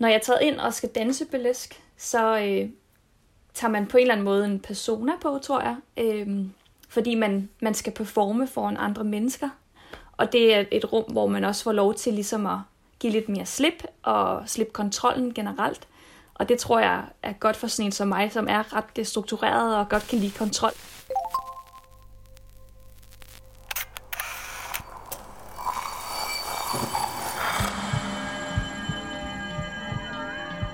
Når jeg er taget ind og skal danse burlesk, så øh, tager man på en eller anden måde en persona på, tror jeg. Øh, fordi man, man skal performe foran andre mennesker. Og det er et rum, hvor man også får lov til ligesom at give lidt mere slip og slippe kontrollen generelt. Og det tror jeg er godt for sådan en som mig, som er ret struktureret og godt kan lide kontrol.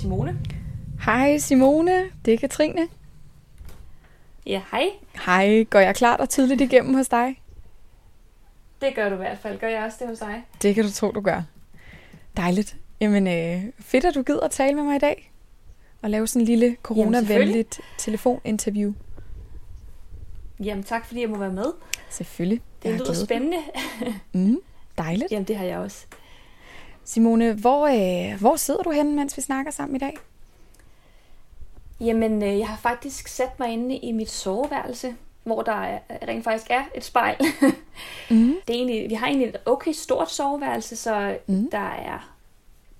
Simone. Hej Simone, det er Katrine. Ja, hej. Hej, går jeg klart og tydeligt igennem hos dig? Det gør du i hvert fald. Gør jeg også det hos dig? Det kan du tro, du gør. Dejligt. Jamen, øh, fedt, at du gider at tale med mig i dag. Og lave sådan en lille coronavenligt telefoninterview. Jamen tak, fordi jeg må være med. Selvfølgelig. Det lyder spændende. Mm, dejligt. Jamen det har jeg også. Simone, hvor, øh, hvor sidder du henne, mens vi snakker sammen i dag? Jamen, øh, jeg har faktisk sat mig inde i mit soveværelse, hvor der er, rent faktisk er et spejl. Mm. det er egentlig, vi har egentlig et okay stort soveværelse, så Mm. der er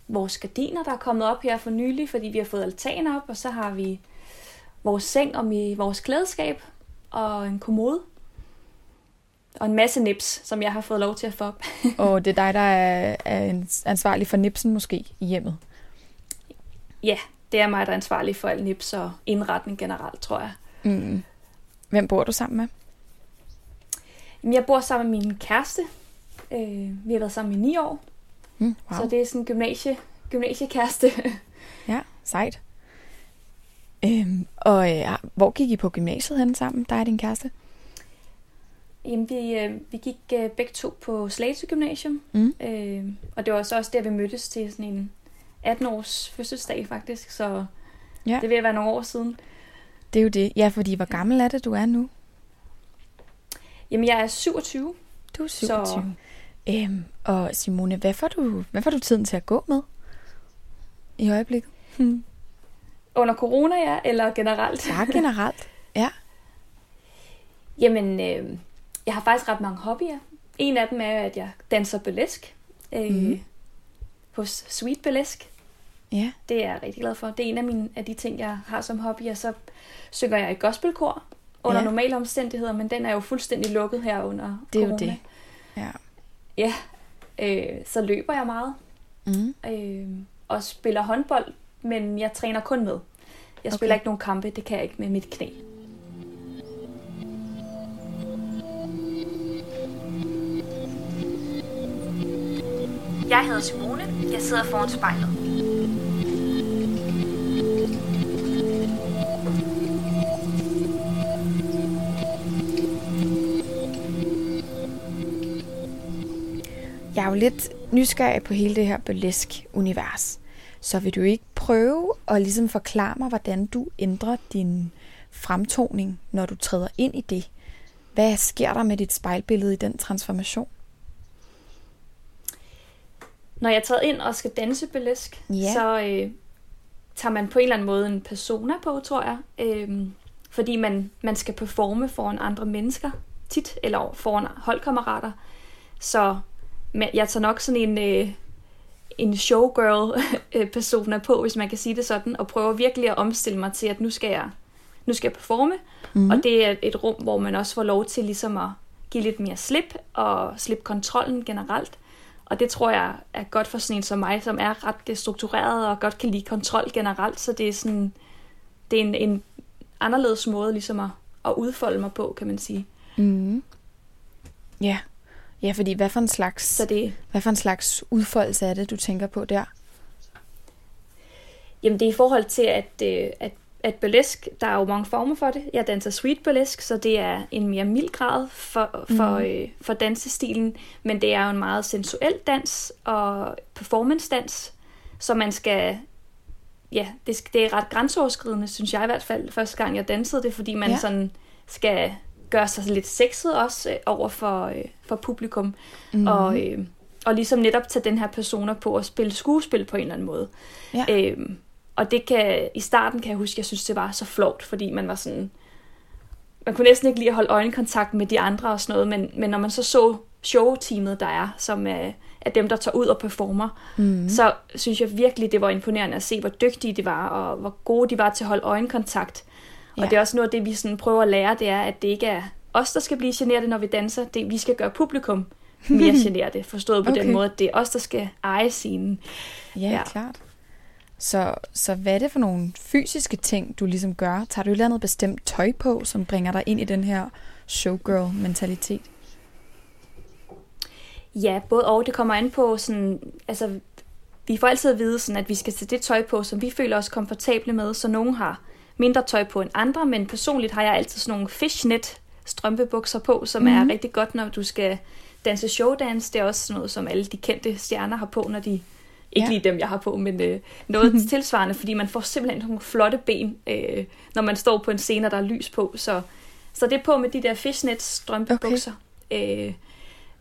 vores gardiner, der er kommet op her for nylig, fordi vi har fået altaner op, og så har vi vores seng om i vores klædeskab, og en kommode, og en masse nips, som jeg har fået lov til at få op. Og det er dig, der er, er ansvarlig for nipsen måske i hjemmet. ja, det er mig, der er ansvarlig for al nips og indretning generelt, tror jeg. Mm. Hvem bor du sammen med? Jeg bor sammen med min kæreste. Øh, vi har været sammen i ni år, Mm, wow. så det er sådan en gymnasie, gymnasiekæreste. Ja, sejt. Øhm, og øh, hvor gik I på gymnasiet hen sammen, dig og din kæreste? Jamen, vi, øh, vi gik øh, begge to på Slagelse Gymnasium, Mm. øh, og det var så også der, vi mødtes til sådan en 18-års fødselsdag faktisk, så Ja. det vil være nogle år siden. Det er jo det. Ja, fordi hvor gammel er det, du er nu? Jamen, jeg er 27, Du er Så- 27. Øhm, og Simone, hvad får, du, hvad får du tiden til at gå med i øjeblikket? Hmm. under corona, ja, eller generelt. Bare generelt. Ja. Jamen, øh, jeg har faktisk ret mange hobbyer. En af dem er, at jeg danser burlesk øh, mm. hos Sweet Burlesk. Ja. Det er jeg rigtig glad for. Det er en af, mine, af de ting, jeg har som hobby, og så synger jeg i gospelkor under Ja. normale omstændigheder, men den er jo fuldstændig lukket her under Det er jo corona. det. Ja. Ja, øh, så løber jeg meget, Mm. øh, og spiller håndbold, men jeg træner kun med. Jeg spiller Okay. ikke nogen kampe, det kan jeg ikke med mit knæ. Jeg hedder Simone. Jeg sidder foran spejlet. Jeg er jo lidt nysgerrig på hele det her burlesk-univers. Så vil du ikke prøve at ligesom forklare mig, hvordan du ændrer din fremtoning, når du træder ind i det? Hvad sker der med dit spejlbillede i den transformation? Når jeg er taget ind og skal danse burlesk, Ja. så øh, tager man på en eller anden måde en persona på, tror jeg. Øh, fordi man, man skal performe foran andre mennesker tit, eller foran holdkammerater. Så jeg tager nok sådan en, øh, en showgirl-persona på, hvis man kan sige det sådan, og prøver virkelig at omstille mig til, at nu skal jeg, nu skal jeg performe. Mm. Og det er et rum, hvor man også får lov til ligesom at give lidt mere slip, og slippe kontrollen generelt. Og det tror jeg er godt for sådan en som mig, som er ret struktureret og godt kan lide kontrol generelt. Så det er sådan, det er en, en anderledes måde ligesom at, at udfolde mig på, kan man sige. Mm. Ja. Ja, fordi hvad for en slags, Så det, hvad for en slags udfoldelse er det, du tænker på der? Jamen det er i forhold til, at, øh, at, at burlesk, der er jo mange former for det. Jeg danser sweet burlesk, så det er en mere mild grad for, for, mm. øh, for dansestilen, men det er jo en meget sensuel dans og performance dans, så man skal ja, det, det er ret grænseoverskridende, synes jeg i hvert fald, første gang jeg dansede det, fordi man ja. sådan skal gøre sig lidt sexet også øh, over for, øh, for publikum, mm. og, øh, og ligesom netop tage den her personer på at spille skuespil på en eller anden måde. Ja. Øhm, og det kan, i starten kan jeg huske, jeg synes, det var så flot, fordi man var sådan, man kunne næsten ikke lige holde øjenkontakt med de andre og sådan noget, men, men når man så så showteamet, der er, som er, er dem, der tager ud og performer, mm. så synes jeg virkelig, det var imponerende at se, hvor dygtige de var, og hvor gode de var til at holde øjenkontakt. Ja. Og det er også noget af det, vi sådan prøver at lære, det er, at det ikke er os, der skal blive generet, når vi danser. Det, vi skal gøre publikum mere generet, forstået på okay. den måde, at det er os, der skal eje scenen. Ja, ja. klart. Så, så hvad er det for nogle fysiske ting, du ligesom gør? Tager du et eller andet bestemt tøj på, som bringer dig ind i den her showgirl-mentalitet? Ja, både og. Det kommer an på sådan, altså, vi får altid at vide, sådan, at vi skal sætte det tøj på, som vi føler os komfortable med, så nogen har mindre tøj på end andre, men personligt har jeg altid sådan nogle fishnet strømpebukser på, som mm-hmm. er mhm. rigtig godt, når du skal danse showdance. Det er også noget, som alle de kendte stjerner har på, når de ikke ja. lige dem, jeg har på, men øh, noget tilsvarende, fordi man får simpelthen nogle flotte ben, øh, når man står på en scene, der er lys på. Så, så det er på med de der fishnet strømpebukser. Okay. Øh,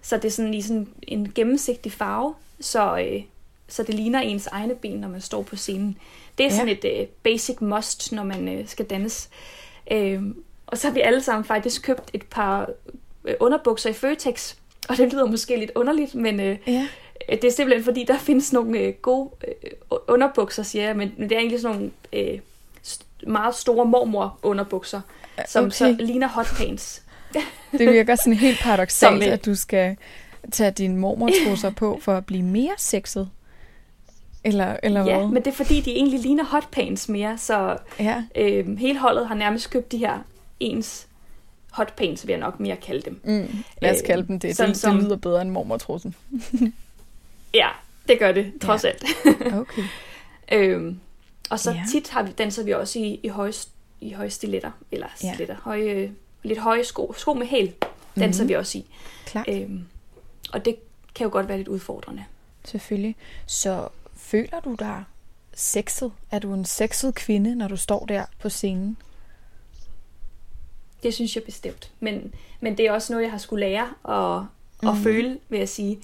så det er sådan i sådan en gennemsigtig farve, så, øh, så det ligner ens egne ben, når man står på scenen. Det er ja. sådan et øh, basic must, når man øh, skal danse. Øh, og så har vi alle sammen faktisk købt et par øh, underbukser i Føtex, og det lyder måske lidt underligt, men øh, ja. Det er simpelthen fordi, der findes nogle øh, gode øh, underbukser, siger jeg, men, men det er egentlig sådan nogle øh, meget store mormor underbukser, som okay. så ligner hot pants. Det virker sådan helt paradoxalt, at du skal tage din mormortrusser på for at blive mere sexet. Eller, eller ja, hvad? men det er fordi, de egentlig ligner hotpants mere, så ja. øh, hele holdet har nærmest købt de her ens hotpants, vil jeg nok mere kalde dem. Mm. Lad os kalde dem det. Sådan, det, det lyder bedre end mormortrussen. ja, det gør det, trods ja. alt. okay. øhm, og så ja. tit har vi, danser vi også i, i høje, i høje stiletter, eller stiletter, ja. høje lidt høje sko, sko med hæl, danser mm-hmm. vi også i. Klart. Øhm, og det kan jo godt være lidt udfordrende. Selvfølgelig. Så føler du dig sexet? Er du en sexet kvinde, når du står der på scenen? Det synes jeg bestemt. Men, men det er også noget, jeg har skulle lære at, at mm. føle, vil jeg sige.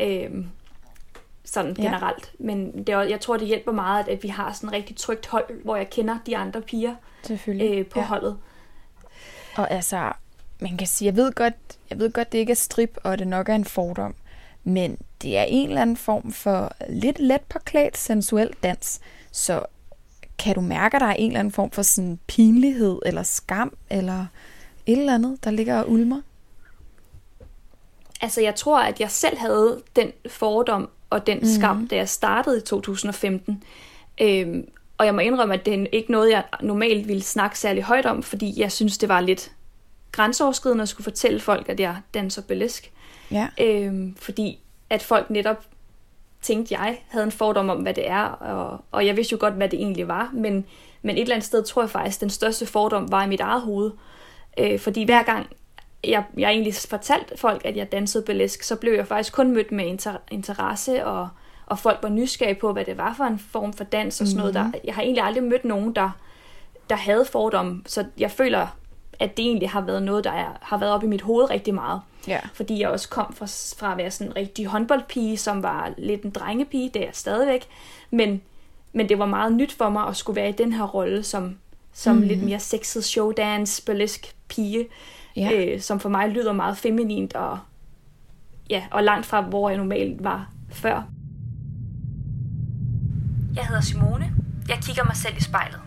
Øhm, sådan ja. generelt. Men det er, jeg tror, det hjælper meget, at vi har sådan et rigtig trygt hold, hvor jeg kender de andre piger øh, på ja. holdet. Og altså, man kan sige, jeg ved godt, jeg ved godt, det ikke er strip, og det nok er en fordom, men det er en eller anden form for lidt let påklædt sensuel dans. Så kan du mærke, at der er en eller anden form for sådan pinlighed eller skam eller et eller andet, der ligger og ulmer? Altså, jeg tror, at jeg selv havde den fordom og den skam, mm. da jeg startede i 2015. Øhm, og jeg må indrømme, at det er ikke noget, jeg normalt ville snakke særlig højt om, fordi jeg synes, det var lidt grænseoverskridende at skulle fortælle folk, at jeg danser burlesk. Ja. Øhm, fordi at folk netop tænkte, jeg havde en fordom om, hvad det er, og, og jeg vidste jo godt, hvad det egentlig var, men, men et eller andet sted tror jeg faktisk, at den største fordom var i mit eget hoved. Øh, fordi hver gang jeg, jeg egentlig fortalte folk, at jeg dansede burlesk, så blev jeg faktisk kun mødt med inter- interesse og og folk var nysgerrige på, hvad det var for en form for dans og sådan noget. Der, mhm. jeg har egentlig aldrig mødt nogen, der, der havde fordomme, så jeg føler, at det egentlig har været noget, der er, har været op i mit hoved rigtig meget. Ja. Fordi jeg også kom fra, fra at være sådan en rigtig håndboldpige, som var lidt en drengepige, det er jeg stadigvæk. Men, men det var meget nyt for mig at skulle være i den her rolle som, som mm. lidt mere sexet showdance, burlesk pige, ja. øh, som for mig lyder meget feminint og, ja, og langt fra, hvor jeg normalt var før. Jeg hedder Simone. Jeg kigger mig selv i spejlet.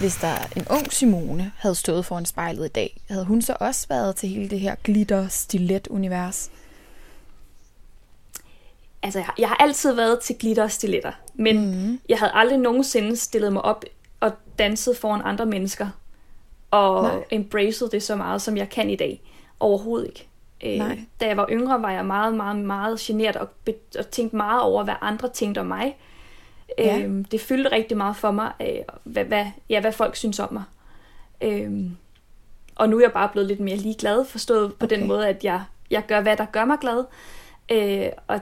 Hvis der en ung Simone havde stået foran spejlet i dag, havde hun så også været til hele det her glitter-stilet-univers? Altså, jeg har altid været til glitter og stiletter, men mm. jeg havde aldrig nogensinde stillet mig op og danset foran andre mennesker og Nej. embraced det så meget, som jeg kan i dag. Overhovedet ikke. Øh, Nej. da jeg var yngre, var jeg meget, meget, meget generet og, be- og tænkte meget over, hvad andre tænkte om mig. Ja. Øhm, det fyldte rigtig meget for mig, øh, hvad, hvad, ja, hvad folk synes om mig. Øhm, og nu er jeg bare blevet lidt mere ligeglad, forstået på Okay. den måde, at jeg, jeg gør, hvad der gør mig glad. Øh, og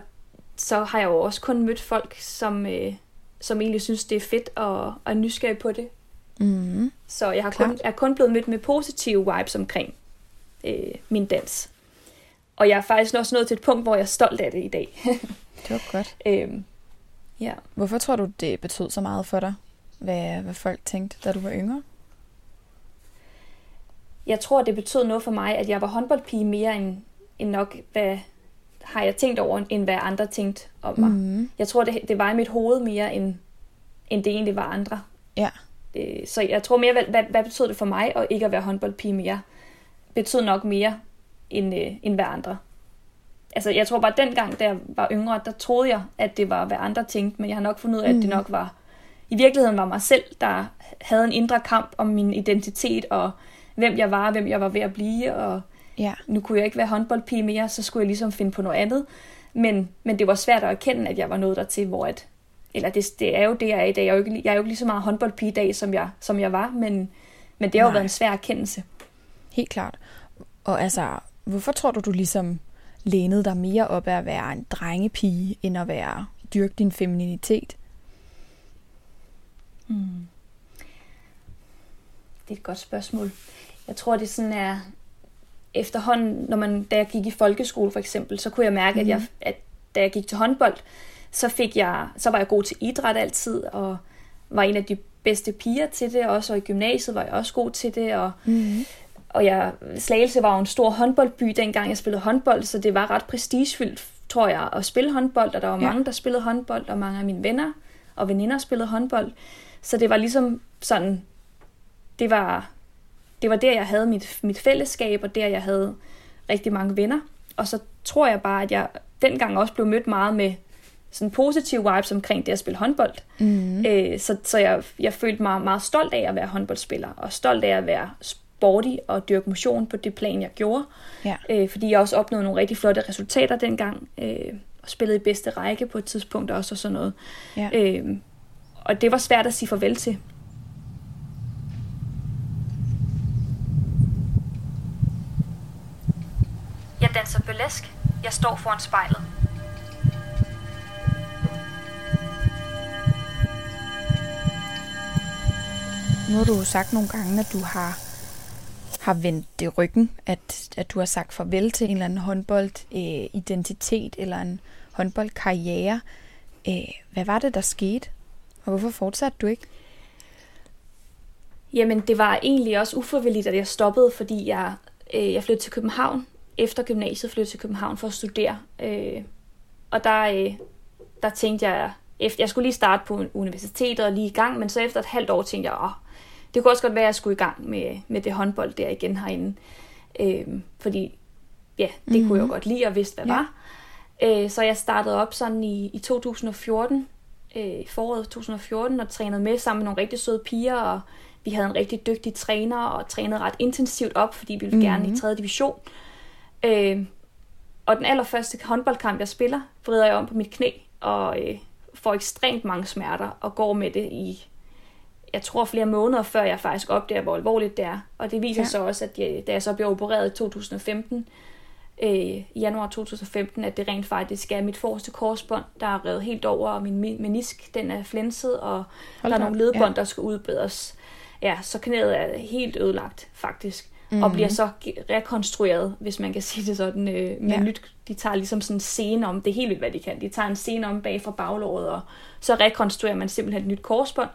så har jeg jo også kun mødt folk, som, øh, som egentlig synes, det er fedt og, og er nysgerrige på det. Mm. Så jeg har kun, er kun blevet mødt med positive vibes omkring øh, min dans. Og jeg er faktisk også nået til et punkt, hvor jeg er stolt af det i dag. Det var godt. øhm, ja. Hvorfor tror du, det betød så meget for dig, hvad, hvad folk tænkte, da du var yngre? Jeg tror, det betød noget for mig, at jeg var håndboldpige mere end, end nok, hvad har jeg tænkt over, end hvad andre tænkte om mig. Mm. Jeg tror, det, det var i mit hoved mere, end, end det egentlig var andre. Ja. Øh, så jeg tror mere, hvad, hvad, hvad betød det for mig, at ikke at være håndboldpige mere? Betød nok mere, end, øh, end hvad andre. Altså, jeg tror bare, at dengang, da jeg var yngre, der troede jeg, at det var, hvad andre tænkte, men jeg har nok fundet ud af, at det Mm. nok var, i virkeligheden var mig selv, der havde en indre kamp om min identitet, og hvem jeg var, hvem jeg var ved at blive, og Ja. nu kunne jeg ikke være håndboldpige mere, så skulle jeg ligesom finde på noget andet. Men, men det var svært at erkende, at jeg var nået dertil, hvor at, eller det, det er jo det, jeg er i dag. Jeg er jo ikke, jeg er jo ikke lige så meget håndboldpige i dag, som jeg, som jeg var, men, men det har jo Nej. været en svær erkendelse. Helt klart. Og altså, hvorfor tror du, du ligesom lænede dig mere op af at være en drengepige, end at være dyrke din femininitet? Hmm. Det er et godt spørgsmål. Jeg tror, det sådan er efterhånden, når man, da jeg gik i folkeskole for eksempel, så kunne jeg mærke, mm. at, jeg, at da jeg gik til håndbold, så, fik jeg, så var jeg god til idræt altid, og var en af de bedste piger til det, også og i gymnasiet var jeg også god til det, og, Mm. og jeg, Slagelse var jo en stor håndboldby, dengang jeg spillede håndbold, så det var ret prestigefyldt, tror jeg, at spille håndbold, og der var Ja. ja. mange, der spillede håndbold, og mange af mine venner og veninder spillede håndbold. Så det var ligesom sådan, det var, det var der, jeg havde mit, mit fællesskab, og der, jeg havde rigtig mange venner. Og så tror jeg bare, at jeg dengang også blev mødt meget med sådan positive vibes omkring det at spille håndbold. Mm. Øh, så så jeg, jeg følte mig meget stolt af at være håndboldspiller, og stolt af at være sporty og dyrke motion på det plan, jeg gjorde. Ja. Øh, fordi jeg også opnåede nogle rigtig flotte resultater dengang, øh, og spillede i bedste række på et tidspunkt også og sådan noget. Ja. Øh, og det var svært at sige farvel til. Jeg danser burlesk. Jeg står foran spejlet. Nu har du jo sagt nogle gange, at du har, har vendt det ryggen, at, at du har sagt farvel til en eller anden håndboldidentitet øh, identitet eller en håndboldkarriere. Øh, hvad var det, der skete? Og hvorfor fortsatte du ikke? Jamen, det var egentlig også uforvilligt, at jeg stoppede, fordi jeg, øh, jeg flyttede til København. Efter gymnasiet flyttede jeg til København for at studere. Øh, og der, øh, der tænkte jeg, efter, jeg skulle lige starte på universitetet og lige i gang, men så efter et halvt år tænkte jeg, åh, det kunne også godt være, at jeg skulle i gang med, med det håndbold der igen herinde. Øh, fordi, ja, det mm-hmm. kunne jeg jo godt lide og vidste, hvad Ja. var. Øh, så jeg startede op sådan i, i 2014, øh, foråret 2014, og trænede med sammen med nogle rigtig søde piger, og vi havde en rigtig dygtig træner, og trænede ret intensivt op, fordi vi ville mm-hmm. gerne i 3. division. Øh, og den allerførste håndboldkamp, jeg spiller, vrider jeg om på mit knæ, og øh, får ekstremt mange smerter, og går med det i, jeg tror flere måneder, før jeg faktisk opdager, hvor alvorligt det er. Og det viser Ja. så også, at jeg, da jeg så blev opereret i 2015, øh, i januar 2015, at det rent faktisk er mit forreste korsbånd, der er revet helt over, og min mi- menisk, den er flænset, og Hold der er nogle ledbånd, ja. der skal udbedres. Ja, så knæet er helt ødelagt, faktisk. Mhm. Og bliver så ge- rekonstrueret, hvis man kan sige det sådan, øh, med Ja. nyt. De tager ligesom sådan en scene om, det er helt vildt, hvad de kan. De tager en scene om bag fra baglåret, og så rekonstruerer man simpelthen et nyt korsbånd.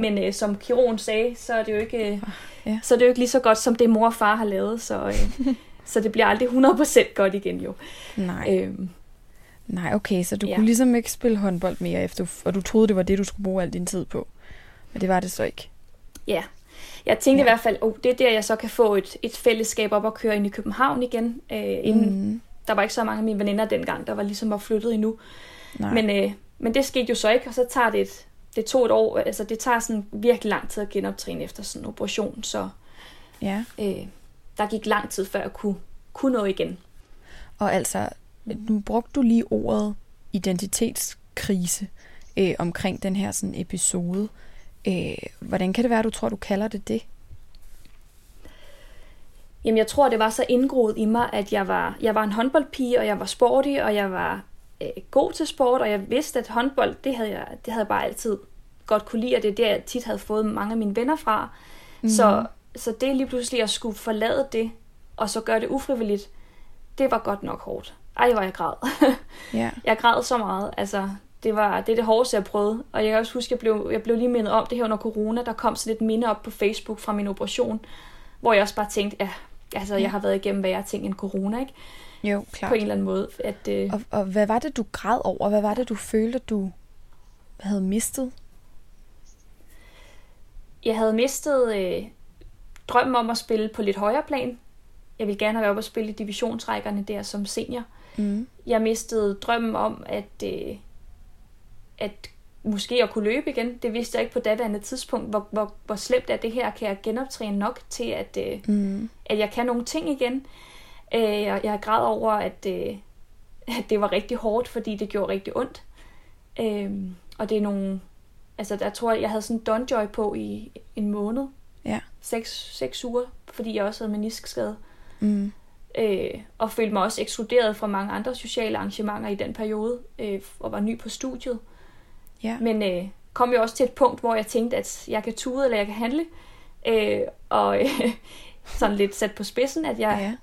Men øh, som kirurgen sagde, så er det jo ikke, øh, Ja. så er det jo ikke lige så godt, som det mor og far har lavet. Så, øh, så det bliver aldrig 100% godt igen jo. Nej, Øhm, nej, okay, så du ja. kunne ligesom ikke spille håndbold mere, efter, og du troede, det var det, du skulle bruge al din tid på. Men det var det så ikke. Ja. Jeg tænkte Ja. i hvert fald, oh, det er der, jeg så kan få et, et fællesskab op og køre ind i København igen. Øh, inden, Mm. Der var ikke så mange af mine veninder dengang, der var ligesom var flyttet endnu. Nej. Men, øh, men det skete jo så ikke, og så tager det et, det tog et år, altså det tager sådan virkelig lang tid at genoptræne efter sådan en operation, så, Ja. Øh, der gik lang tid, før jeg kunne, kunne nå igen. Og altså, nu brugte du lige ordet identitetskrise øh, omkring den her sådan episode. Øh, hvordan kan det være, du tror, du kalder det det? Jamen, jeg tror, det var så indgroet i mig, at jeg var, jeg var en håndboldpige, og jeg var sporty, og jeg var øh, god til sport, og jeg vidste, at håndbold, det havde jeg, det havde jeg bare altid godt kunne lide, og det er der, jeg tit havde fået mange af mine venner fra. Mm. Så, så det lige pludselig at skulle forlade det, og så gøre det ufrivilligt, det var godt nok hårdt. Ej, hvor jeg græd. Ja. Jeg græd så meget. Altså, det, var, det er det hårdeste, jeg prøvede. Og jeg kan også huske, jeg blev, jeg blev lige mindet om det her under corona. Der kom sådan et minde op på Facebook fra min operation, hvor jeg også bare tænkte, ja, altså, jeg har været igennem værre ting end corona, ikke? Jo, klart. På en eller anden måde. At, øh, Og, og hvad var det, du græd over? Hvad var det, du følte, du havde mistet? jeg havde mistet øh, drømmen om at spille på lidt højere plan. Jeg ville gerne have været oppe og spille i divisionsrækkerne der som senior. Mm. Jeg mistede drømmen om, at, øh, at måske at kunne løbe igen. Det vidste jeg ikke på daværende tidspunkt. Hvor, hvor, hvor slemt er det her? Kan jeg genoptræne nok til, at, øh, Mm. at jeg kan nogle ting igen? Øh, jeg, jeg græd over, at, øh, at det var rigtig hårdt, fordi det gjorde rigtig ondt. Øh, og det er nogle... Altså, der tror jeg, jeg havde sådan en Donjoy på i en måned. Ja. Seks, seks uger, fordi jeg også havde meniskskade. Mm. Øh, og følte mig også ekskluderet fra mange andre sociale arrangementer i den periode, øh, og var ny på studiet. Ja. Men øh, kom jo også til et punkt, hvor jeg tænkte, at jeg kan tude, eller jeg kan handle. Øh, og øh, sådan lidt sat på spidsen, at jeg, ja.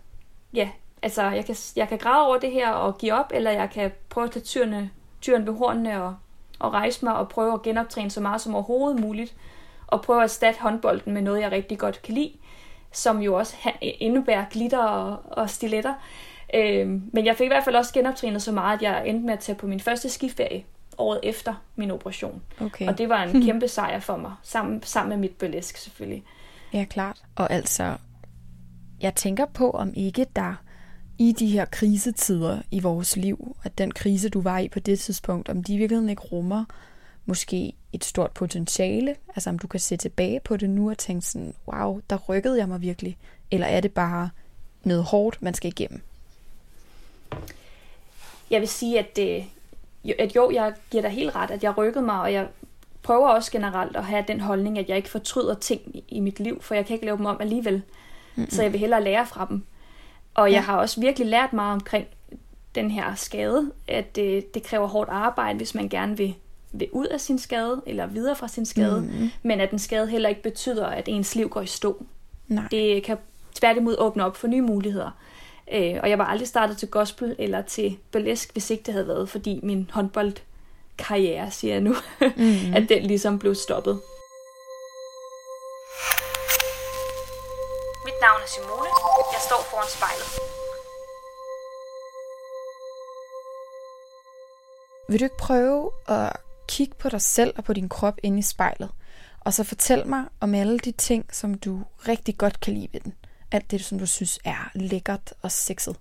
ja, altså, jeg kan, jeg kan græde over det her og give op, eller jeg kan prøve at tage tyrene, tyren ved hornene og, og rejse mig og prøve at genoptræne så meget som overhovedet muligt. Og prøve at erstatte håndbolden med noget, jeg rigtig godt kan lide, som jo også indebærer glitter og, og stiletter. Øh, men jeg fik i hvert fald også genoptrænet så meget, at jeg endte med at tage på min første skiferie året efter min operation. Okay. Og det var en kæmpe sejr for mig, sammen, sammen med mit burlesk selvfølgelig. Ja, klart. Og altså, jeg tænker på, om ikke der i de her krisetider i vores liv, at den krise, du var i på det tidspunkt, om de i virkeligheden ikke rummer måske et stort potentiale, altså om du kan se tilbage på det nu og tænke sådan, wow, der rykkede jeg mig virkelig, eller er det bare noget hårdt, man skal igennem? Jeg vil sige, at, jo- at jo, jeg giver dig helt ret, at jeg rykkede mig, og jeg prøver også generelt at have den holdning, at jeg ikke fortryder ting i- mit liv, for jeg kan ikke lave dem om alligevel. Mm-hmm. Så jeg vil hellere lære fra dem. Og Ja. jeg har også virkelig lært meget omkring den her skade, at det, det kræver hårdt arbejde, hvis man gerne vil, vil ud af sin skade, eller videre fra sin skade, Mhm. men at den skade heller ikke betyder, at ens liv går i stå. Nej. Det kan tværtimod åbne op for nye muligheder. Øh, og jeg var aldrig startet til gospel eller til burlesk, hvis ikke det havde været, fordi min håndboldkarriere, siger jeg nu, mm. at den ligesom blev stoppet. Mit navn er Simone. Jeg står foran spejlet. Vil du ikke prøve at kigge på dig selv og på din krop inde i spejlet, og så fortæl mig om alle de ting, som du rigtig godt kan lide ved den. Alt det, som du synes er lækkert og sexet.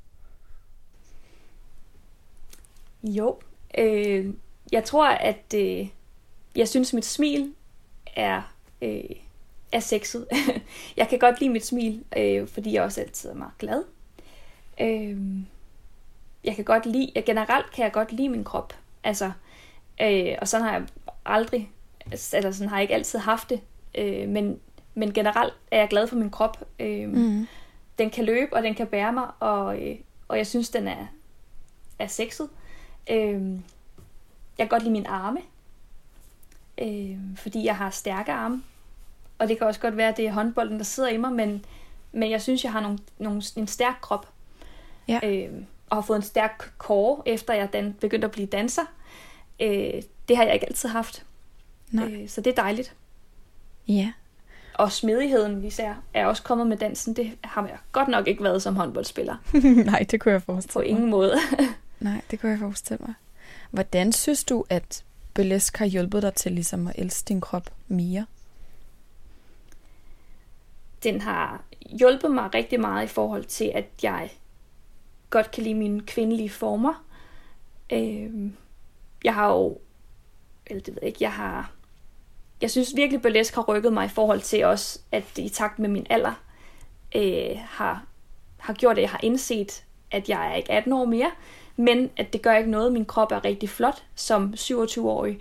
Jo, øh, jeg tror, at øh, jeg synes, mit smil er, øh, er sexet. jeg kan godt lide mit smil, øh, fordi jeg også altid er meget glad. Øh, jeg kan godt lide, jeg, generelt kan jeg godt lide min krop. Altså, øh, og sådan har jeg aldrig, eller sådan har jeg ikke altid haft det. Øh, men, men generelt er jeg glad for min krop. Øh, Mm. den kan løbe, og den kan bære mig, og, øh, og jeg synes, den er, er sexet. Øh, jeg kan godt lide mine arme, øh, fordi jeg har stærke arme. Og det kan også godt være, at det er håndbolden, der sidder i mig, men, men jeg synes, jeg har nogle, nogle, en stærk krop. Ja. Øh, og har fået en stærk kår, efter jeg dan- begyndte at blive danser. Øh, det har jeg ikke altid haft. Nej. Øh, så det er dejligt. Ja. Og smidigheden, især, er også kommet med dansen. Det har jeg godt nok ikke været som håndboldspiller. Nej, det kunne jeg På forestille mig. ingen måde. Nej, det kunne jeg forestille mig. Hvordan synes du, at burlesk har hjulpet dig til ligesom at elske din krop mere? den har hjulpet mig rigtig meget i forhold til, at jeg godt kan lide mine kvindelige former. Øh, jeg har jo, eller det ved jeg ikke, jeg har, jeg synes virkelig, burlesk har rykket mig i forhold til også, at i takt med min alder, øh, har, har gjort, at jeg har indset, at jeg er ikke 18 år mere, men at det gør ikke noget. Min krop er rigtig flot som 27-årig,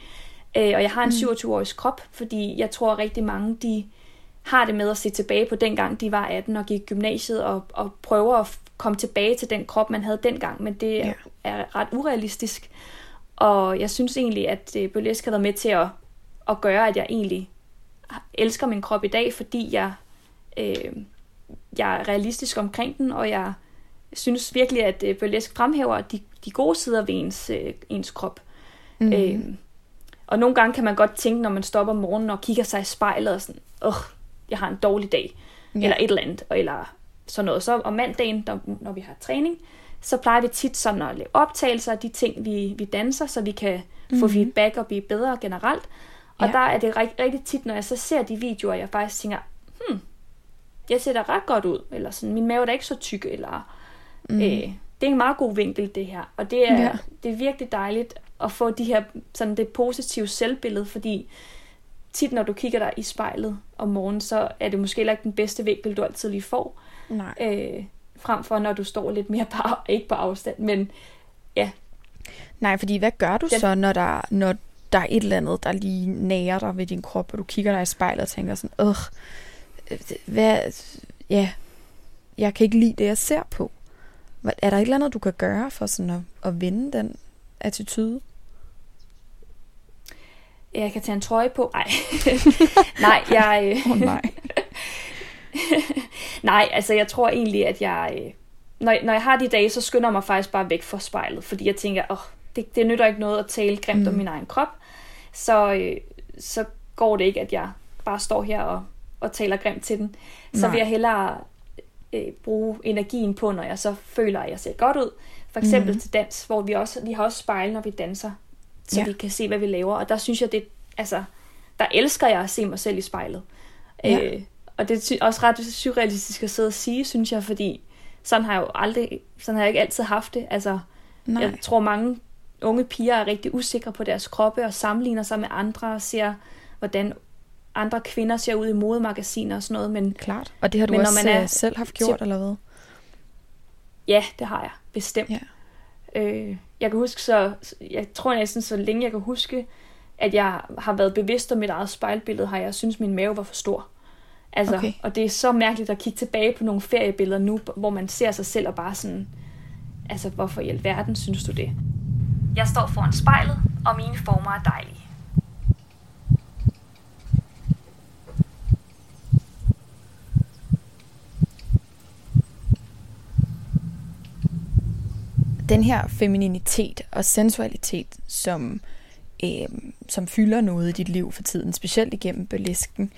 øh, og jeg har en mm. 27-årig krop, fordi jeg tror at rigtig mange, de har det med at se tilbage på dengang, de var 18 og gik gymnasiet og, og prøver at komme tilbage til den krop, man havde dengang, men det ja. er ret urealistisk. Og jeg synes egentlig, at øh, burlesk har været med til at, at gøre, at jeg egentlig elsker min krop i dag, fordi jeg, øh, jeg er realistisk omkring den, og jeg synes virkelig, at øh, burlesk fremhæver de, de gode sider ved ens, øh, ens krop. Mm. Øh, og nogle gange kan man godt tænke, når man stopper om morgenen og kigger sig i spejlet og sådan, åh, jeg har en dårlig dag, ja. eller et eller andet, eller sådan noget. Så om mandagen, når, når vi har træning, så plejer vi tit sådan at lave optagelser af de ting, vi, vi danser, så vi kan mm-hmm. få mhm. feedback og blive bedre generelt. Og ja. der er det rigtig, rigtig tit, når jeg så ser de videoer, jeg faktisk tænker, hmm, jeg ser da ret godt ud, eller sådan, min mave er da ikke så tyk, eller mm. øh, det er en meget god vinkel, det her. Og det er, ja. det er virkelig dejligt at få de her, sådan det positive selvbillede, fordi tit når du kigger dig i spejlet om morgenen, så er det måske ikke den bedste vinkel, du altid lige får. Nej. Øh, frem for når du står lidt mere på, ikke på afstand, men ja. Nej, fordi hvad gør du Den... så, når der, når der er et eller andet, der lige nærer dig ved din krop, og du kigger dig i spejlet og tænker sådan, øh, hvad, ja, jeg kan ikke lide det, jeg ser på. Er der et eller andet, du kan gøre for sådan at, at vende den attitude? Jeg kan tage en trøje på. Nej, nej, jeg... oh, nej. Nej, altså jeg tror egentlig, at jeg... Øh, når, når jeg har de dage, så skynder jeg mig faktisk bare væk fra spejlet, fordi jeg tænker, åh, oh, det, det nytter ikke noget at tale grimt mm. om min egen krop. Så, øh, så går det ikke, at jeg bare står her og, og taler grimt til den. Så Nej. vil jeg hellere øh, bruge energien på, når jeg så føler, at jeg ser godt ud. For eksempel mm. til dans, hvor vi også vi har også spejl, når vi danser, så ja. vi kan se, hvad vi laver. Og der synes jeg, det altså, der elsker jeg at se mig selv i spejlet. Ja. Øh, og det er også ret surrealistisk at sidde og sige, synes jeg, fordi sådan har jeg jo aldrig, sådan har jeg ikke altid haft det. Altså, Nej. jeg tror mange unge piger er rigtig usikre på deres kroppe og sammenligner sig med andre og ser, hvordan andre kvinder ser ud i modemagasiner og sådan noget. Men, Klart. Og det har du men, også når man er, øh, selv haft gjort, til, eller hvad? Ja, det har jeg. Bestemt. Ja. Øh, jeg kan huske så, jeg tror næsten så længe jeg kan huske, at jeg har været bevidst om mit eget spejlbillede, har jeg synes min mave var for stor. Altså, okay. Og det er så mærkeligt at kigge tilbage på nogle feriebilleder nu, hvor man ser sig selv og bare sådan, altså hvorfor i alverden synes du det? Jeg står foran spejlet, og mine former er dejlige. Den her femininitet og sensualitet, som, øh, som fylder noget i dit liv for tiden, specielt igennem belisken,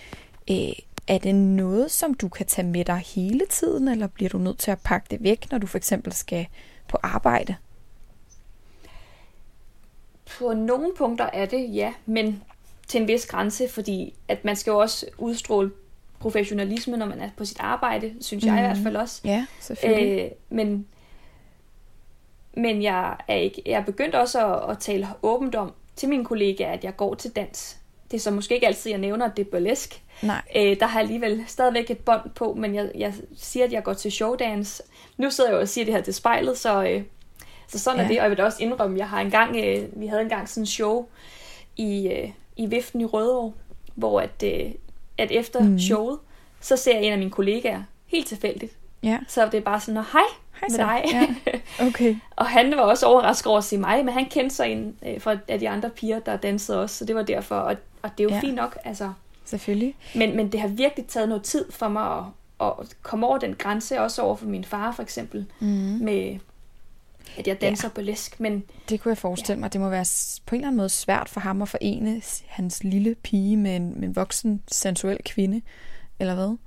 øh, er det noget, som du kan tage med dig hele tiden, eller bliver du nødt til at pakke det væk, når du for eksempel skal på arbejde? På nogle punkter er det, ja, men til en vis grænse, fordi at man skal jo også udstråle professionalisme, når man er på sit arbejde, synes jeg mm. i hvert mhm. fald også. Ja, selvfølgelig. Øh, men men jeg er, ikke, jeg er begyndt også at, at tale åbent om til mine kollegaer, at jeg går til dans. Det er så måske ikke altid, jeg nævner, at det er burlesk. Nej. Øh, der har jeg alligevel stadigvæk et bånd på, men jeg, jeg siger, at jeg går til showdance. Nu sidder jeg jo og siger det her til spejlet, så, øh, så sådan ja. er det. Og jeg vil da også indrømme, jeg har engang, øh, vi havde engang sådan en show i, øh, i Viften i Rødovre, hvor at, øh, at efter mm. showet, så ser jeg en af mine kollegaer, helt tilfældigt. Ja. Så det er bare sådan, hej, hej med dig. Ja. Okay. og han var også overrasket over at se mig, men han kendte sig en øh, fra af de andre piger, der dansede også, så det var derfor. Og, og det er jo ja. fint nok, altså. Selvfølgelig. Men, men det har virkelig taget noget tid for mig at, at komme over den grænse, også over for min far for eksempel, mm. med at jeg danser ja. på læsk. Men, det kunne jeg forestille ja. mig. Det må være på en eller anden måde svært for ham at forene hans lille pige med en, med en voksen, sensuel kvinde, eller hvad?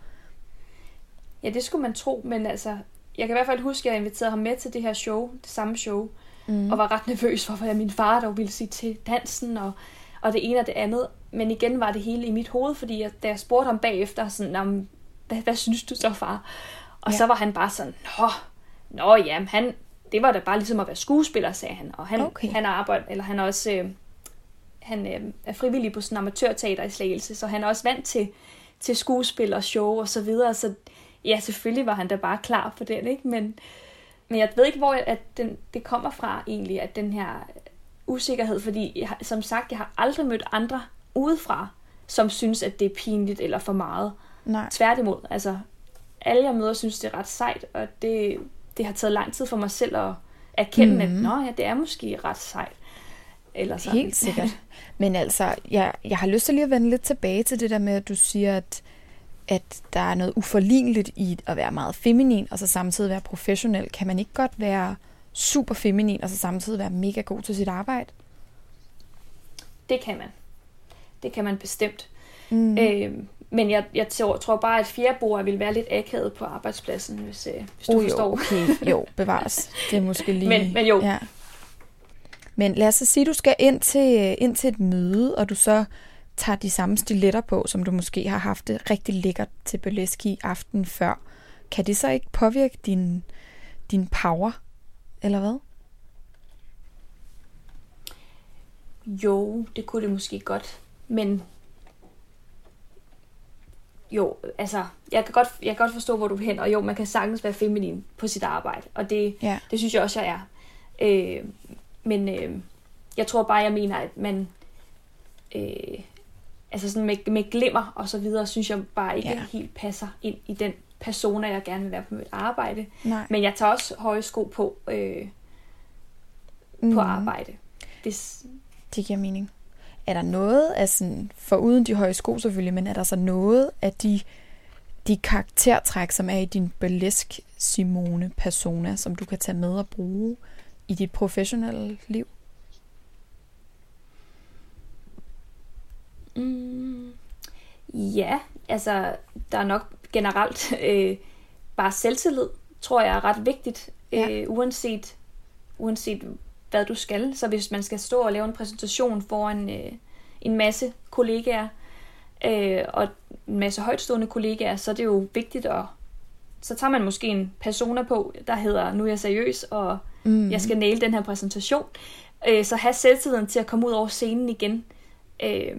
Ja, det skulle man tro, men altså, jeg kan i hvert fald huske, at jeg inviterede ham med til det her show, det samme show, mm. og var ret nervøs for, hvad min far der ville sige til dansen, og, og det ene og det andet. Men igen var det hele i mit hoved, fordi jeg, da jeg spurgte ham bagefter, sådan, hvad, hvad synes du så, far? Og ja. så var han bare sådan, nå, nå ja, han, det var da bare ligesom at være skuespiller, sagde han. Og han, okay. han arbejder, eller han er også, øh, han øh, er frivillig på sådan en amatørteater i Slagelse, så han er også vant til, til skuespil og show og så videre, så ja, selvfølgelig var han da bare klar på den, ikke? Men, men jeg ved ikke, hvor at den, det kommer fra egentlig, at den her usikkerhed, fordi jeg, som sagt, jeg har aldrig mødt andre udefra, som synes, at det er pinligt eller for meget. Nej. Tværtimod, altså alle jeg møder synes, det er ret sejt, og det, det har taget lang tid for mig selv at erkende, mm-hmm. at Nå, ja, det er måske ret sejt. Eller sådan. Helt sikkert. Men altså, jeg, jeg har lyst til lige at vende lidt tilbage til det der med, at du siger, at, at der er noget uforligneligt i at være meget feminin, og så samtidig være professionel. Kan man ikke godt være super feminin, og så samtidig være mega god til sit arbejde? Det kan man. Det kan man bestemt. Mm. Øh, men jeg, jeg tror, bare, at fjerdeboer vil være lidt akavet på arbejdspladsen, hvis, øh, hvis du uh, forstår. Jo, okay. jo, bevares. Det er måske lige... Men, men jo. Ja. Men lad os så sige, at du skal ind til, ind til et møde, og du så tager de samme stiletter på, som du måske har haft det rigtig lækkert til burleski aften før. Kan det så ikke påvirke din, din power, eller hvad? Jo, det kunne det måske godt. Men jo, altså, jeg kan, godt, jeg kan godt forstå, hvor du er hen, og jo, man kan sagtens være feminin på sit arbejde, og det, Ja. det synes jeg også, jeg er. Øh, men øh, jeg tror bare, jeg mener, at man, øh, altså sådan med, med glimmer og så videre, synes jeg bare ikke Ja. helt passer ind i den persona, jeg gerne vil være på mit arbejde. Nej. Men jeg tager også høje sko på, øh, på arbejde. Det, Det giver mening. Er der noget af sådan, foruden de høje sko selvfølgelig, men er der så noget af de, de karaktertræk, som er i din burlesk Simone persona, som du kan tage med og bruge i dit professionelle liv? Mm, ja, altså der er nok generelt øh, bare selvtillid, tror jeg er ret vigtigt, Ja. øh, uanset, uanset hvad du skal. Så hvis man skal stå og lave en præsentation foran øh, en masse kollegaer, øh, og en masse højtstående kollegaer, så er det jo vigtigt at så tager man måske en persona på, der hedder, nu er jeg seriøs, og Mm. jeg skal næle den her præsentation. Øh, så have selvtilliden til at komme ud over scenen igen. Øh,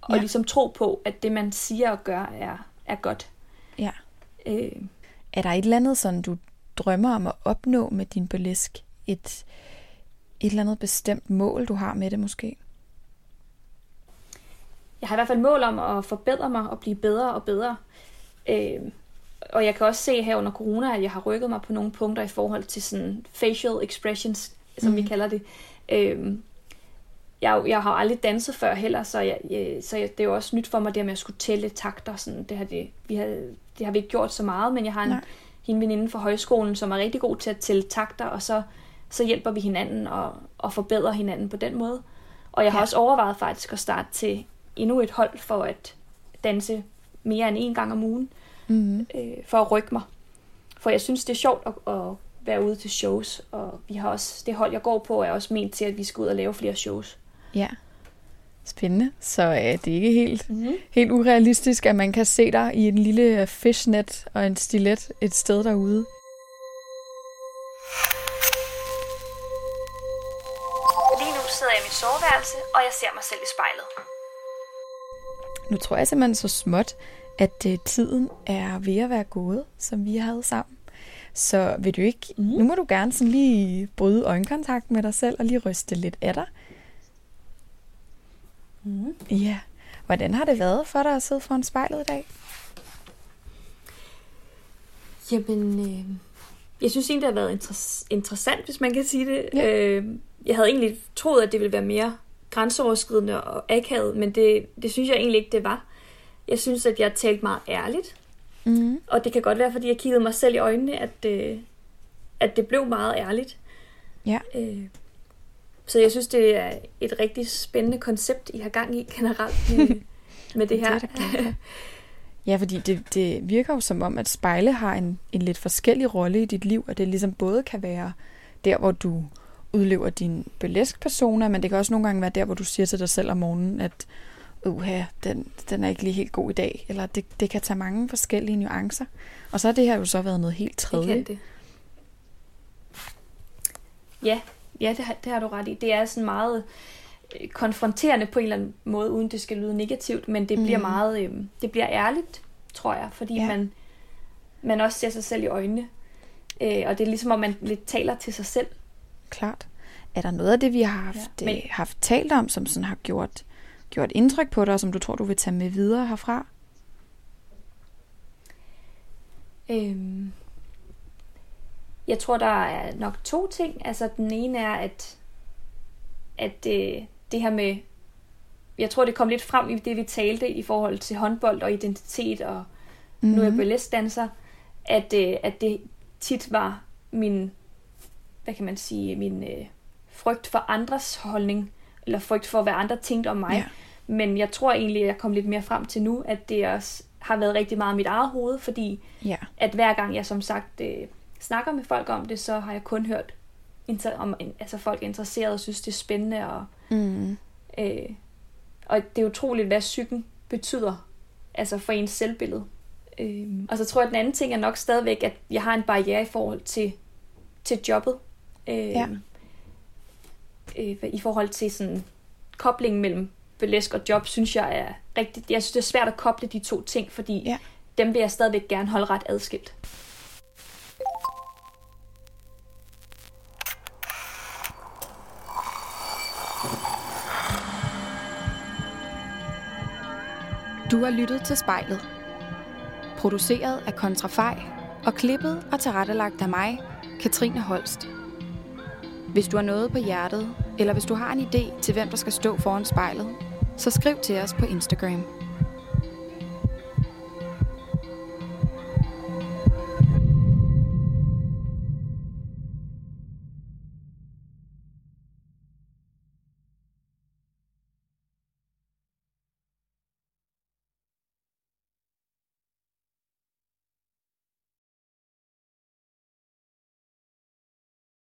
og Ja. ja. ligesom tro på, at det man siger og gør er, er godt. Ja. Øh, Er der et eller andet, sådan du drømmer om at opnå med din burlesk? Et, et eller andet bestemt mål, du har med det måske? jeg har i hvert fald mål om at forbedre mig og blive bedre og bedre. Øh, og jeg kan også se her under corona, at jeg har rykket mig på nogle punkter i forhold til sådan facial expressions, som mm. vi kalder det. Øh, jeg, jeg har aldrig danset før heller, så, jeg, jeg, så jeg, det er jo også nyt for mig, det med at skulle tælle takter. Sådan, det, har det, vi har, det har vi ikke gjort så meget, men jeg har en, Nej. en veninde fra højskolen, som er rigtig god til at tælle takter, og så, så hjælper vi hinanden og, og forbedrer hinanden på den måde. Og jeg har Ja. også overvejet faktisk at starte til endnu et hold for at danse mere end en gang om ugen, Mm. øh, for at rykke mig. For jeg synes, det er sjovt at, at være ude til shows, og vi har også, det hold, jeg går på, er også ment til, at vi skal ud og lave flere shows. Ja. Spændende. Så øh, det er ikke helt, Mm-hmm. helt urealistisk, at man kan se dig i en lille fishnet og en stilet et sted derude. Mit soveværelse, og jeg ser mig selv i spejlet. Nu tror jeg simpelthen så småt, at øh, tiden er ved at være gået, som vi havde sammen. Så vil du ikke, mm. nu må du gerne sådan lige bryde øjenkontakt med dig selv og lige ryste lidt af dig. Mm. Ja. Hvordan har det været for dig at sidde foran spejlet i dag? Jamen, øh, jeg synes egentlig, det har været inter- interessant, hvis man kan sige det. Ja. Øh, jeg havde egentlig troet, at det ville være mere grænseoverskridende og akavet, men det, det synes jeg egentlig ikke, det var. Jeg synes, at jeg talte meget ærligt, Mm. og det kan godt være, fordi jeg kiggede mig selv i øjnene, at, øh, at det blev meget ærligt. Ja. Øh, så jeg synes, det er et rigtig spændende koncept, I har gang i generelt med, med det her. Det er Ja, fordi det, det virker jo som om, at spejle har en, en lidt forskellig rolle i dit liv, og det ligesom både kan være der, hvor du udlever din burlesk persona, men det kan også nogle gange være der, hvor du siger til dig selv om morgenen, at uha, den, den er ikke lige helt god i dag, eller det, det kan tage mange forskellige nuancer. Og så har det her jo så været noget helt Det tredje. kan det. Ja, ja det, har, det har du ret i. Det er sådan meget øh, konfronterende på en eller anden måde, uden det skal lyde negativt, men det bliver Mhm. meget, øh, det bliver ærligt, tror jeg, fordi Ja. man, man også ser sig selv i øjnene. Øh, og det er ligesom, om man lidt taler til sig selv. Klart. Er der noget af det, vi har haft, Ja, men- men... haft talt om, som sådan har gjort, gjort indtryk på dig, og som du tror, du vil tage med videre herfra? Øhm, jeg tror, der er nok to ting. Altså, den ene er, at, at øh, det her med... Jeg tror, det kom lidt frem i det, vi talte i forhold til håndbold og identitet, og mm-hmm. nu er jeg burlesque-danser, at, øh, at det tit var min, hvad kan man sige, min øh, frygt for andres holdning, eller frygt for, hvad andre tænkte om mig. Ja. Men jeg tror egentlig, at jeg kom lidt mere frem til nu, at det også har været rigtig meget mit eget hoved, fordi Ja. at hver gang jeg som sagt øh, snakker med folk om det, så har jeg kun hørt, inter- om altså folk er interesserede og synes, det er spændende. Og, Mm. øh, og det er utroligt, hvad psyken betyder altså for ens selvbillede. Øh, og så tror jeg, at den anden ting er nok stadigvæk, at jeg har en barriere i forhold til, til jobbet. Øh, Ja. øh, I forhold til sådan koblingen mellem burlesk og job, synes jeg er rigtigt. Jeg synes, det er svært at koble de to ting, fordi Ja. dem vil jeg stadigvæk gerne holde ret adskilt. Du har lyttet til spejlet. Produceret af Kontrafej og klippet og tilrettelagt af mig, Katrine Holst. Hvis du har noget på hjertet, eller hvis du har en idé til, hvem der skal stå foran spejlet, så skriv til os på Instagram.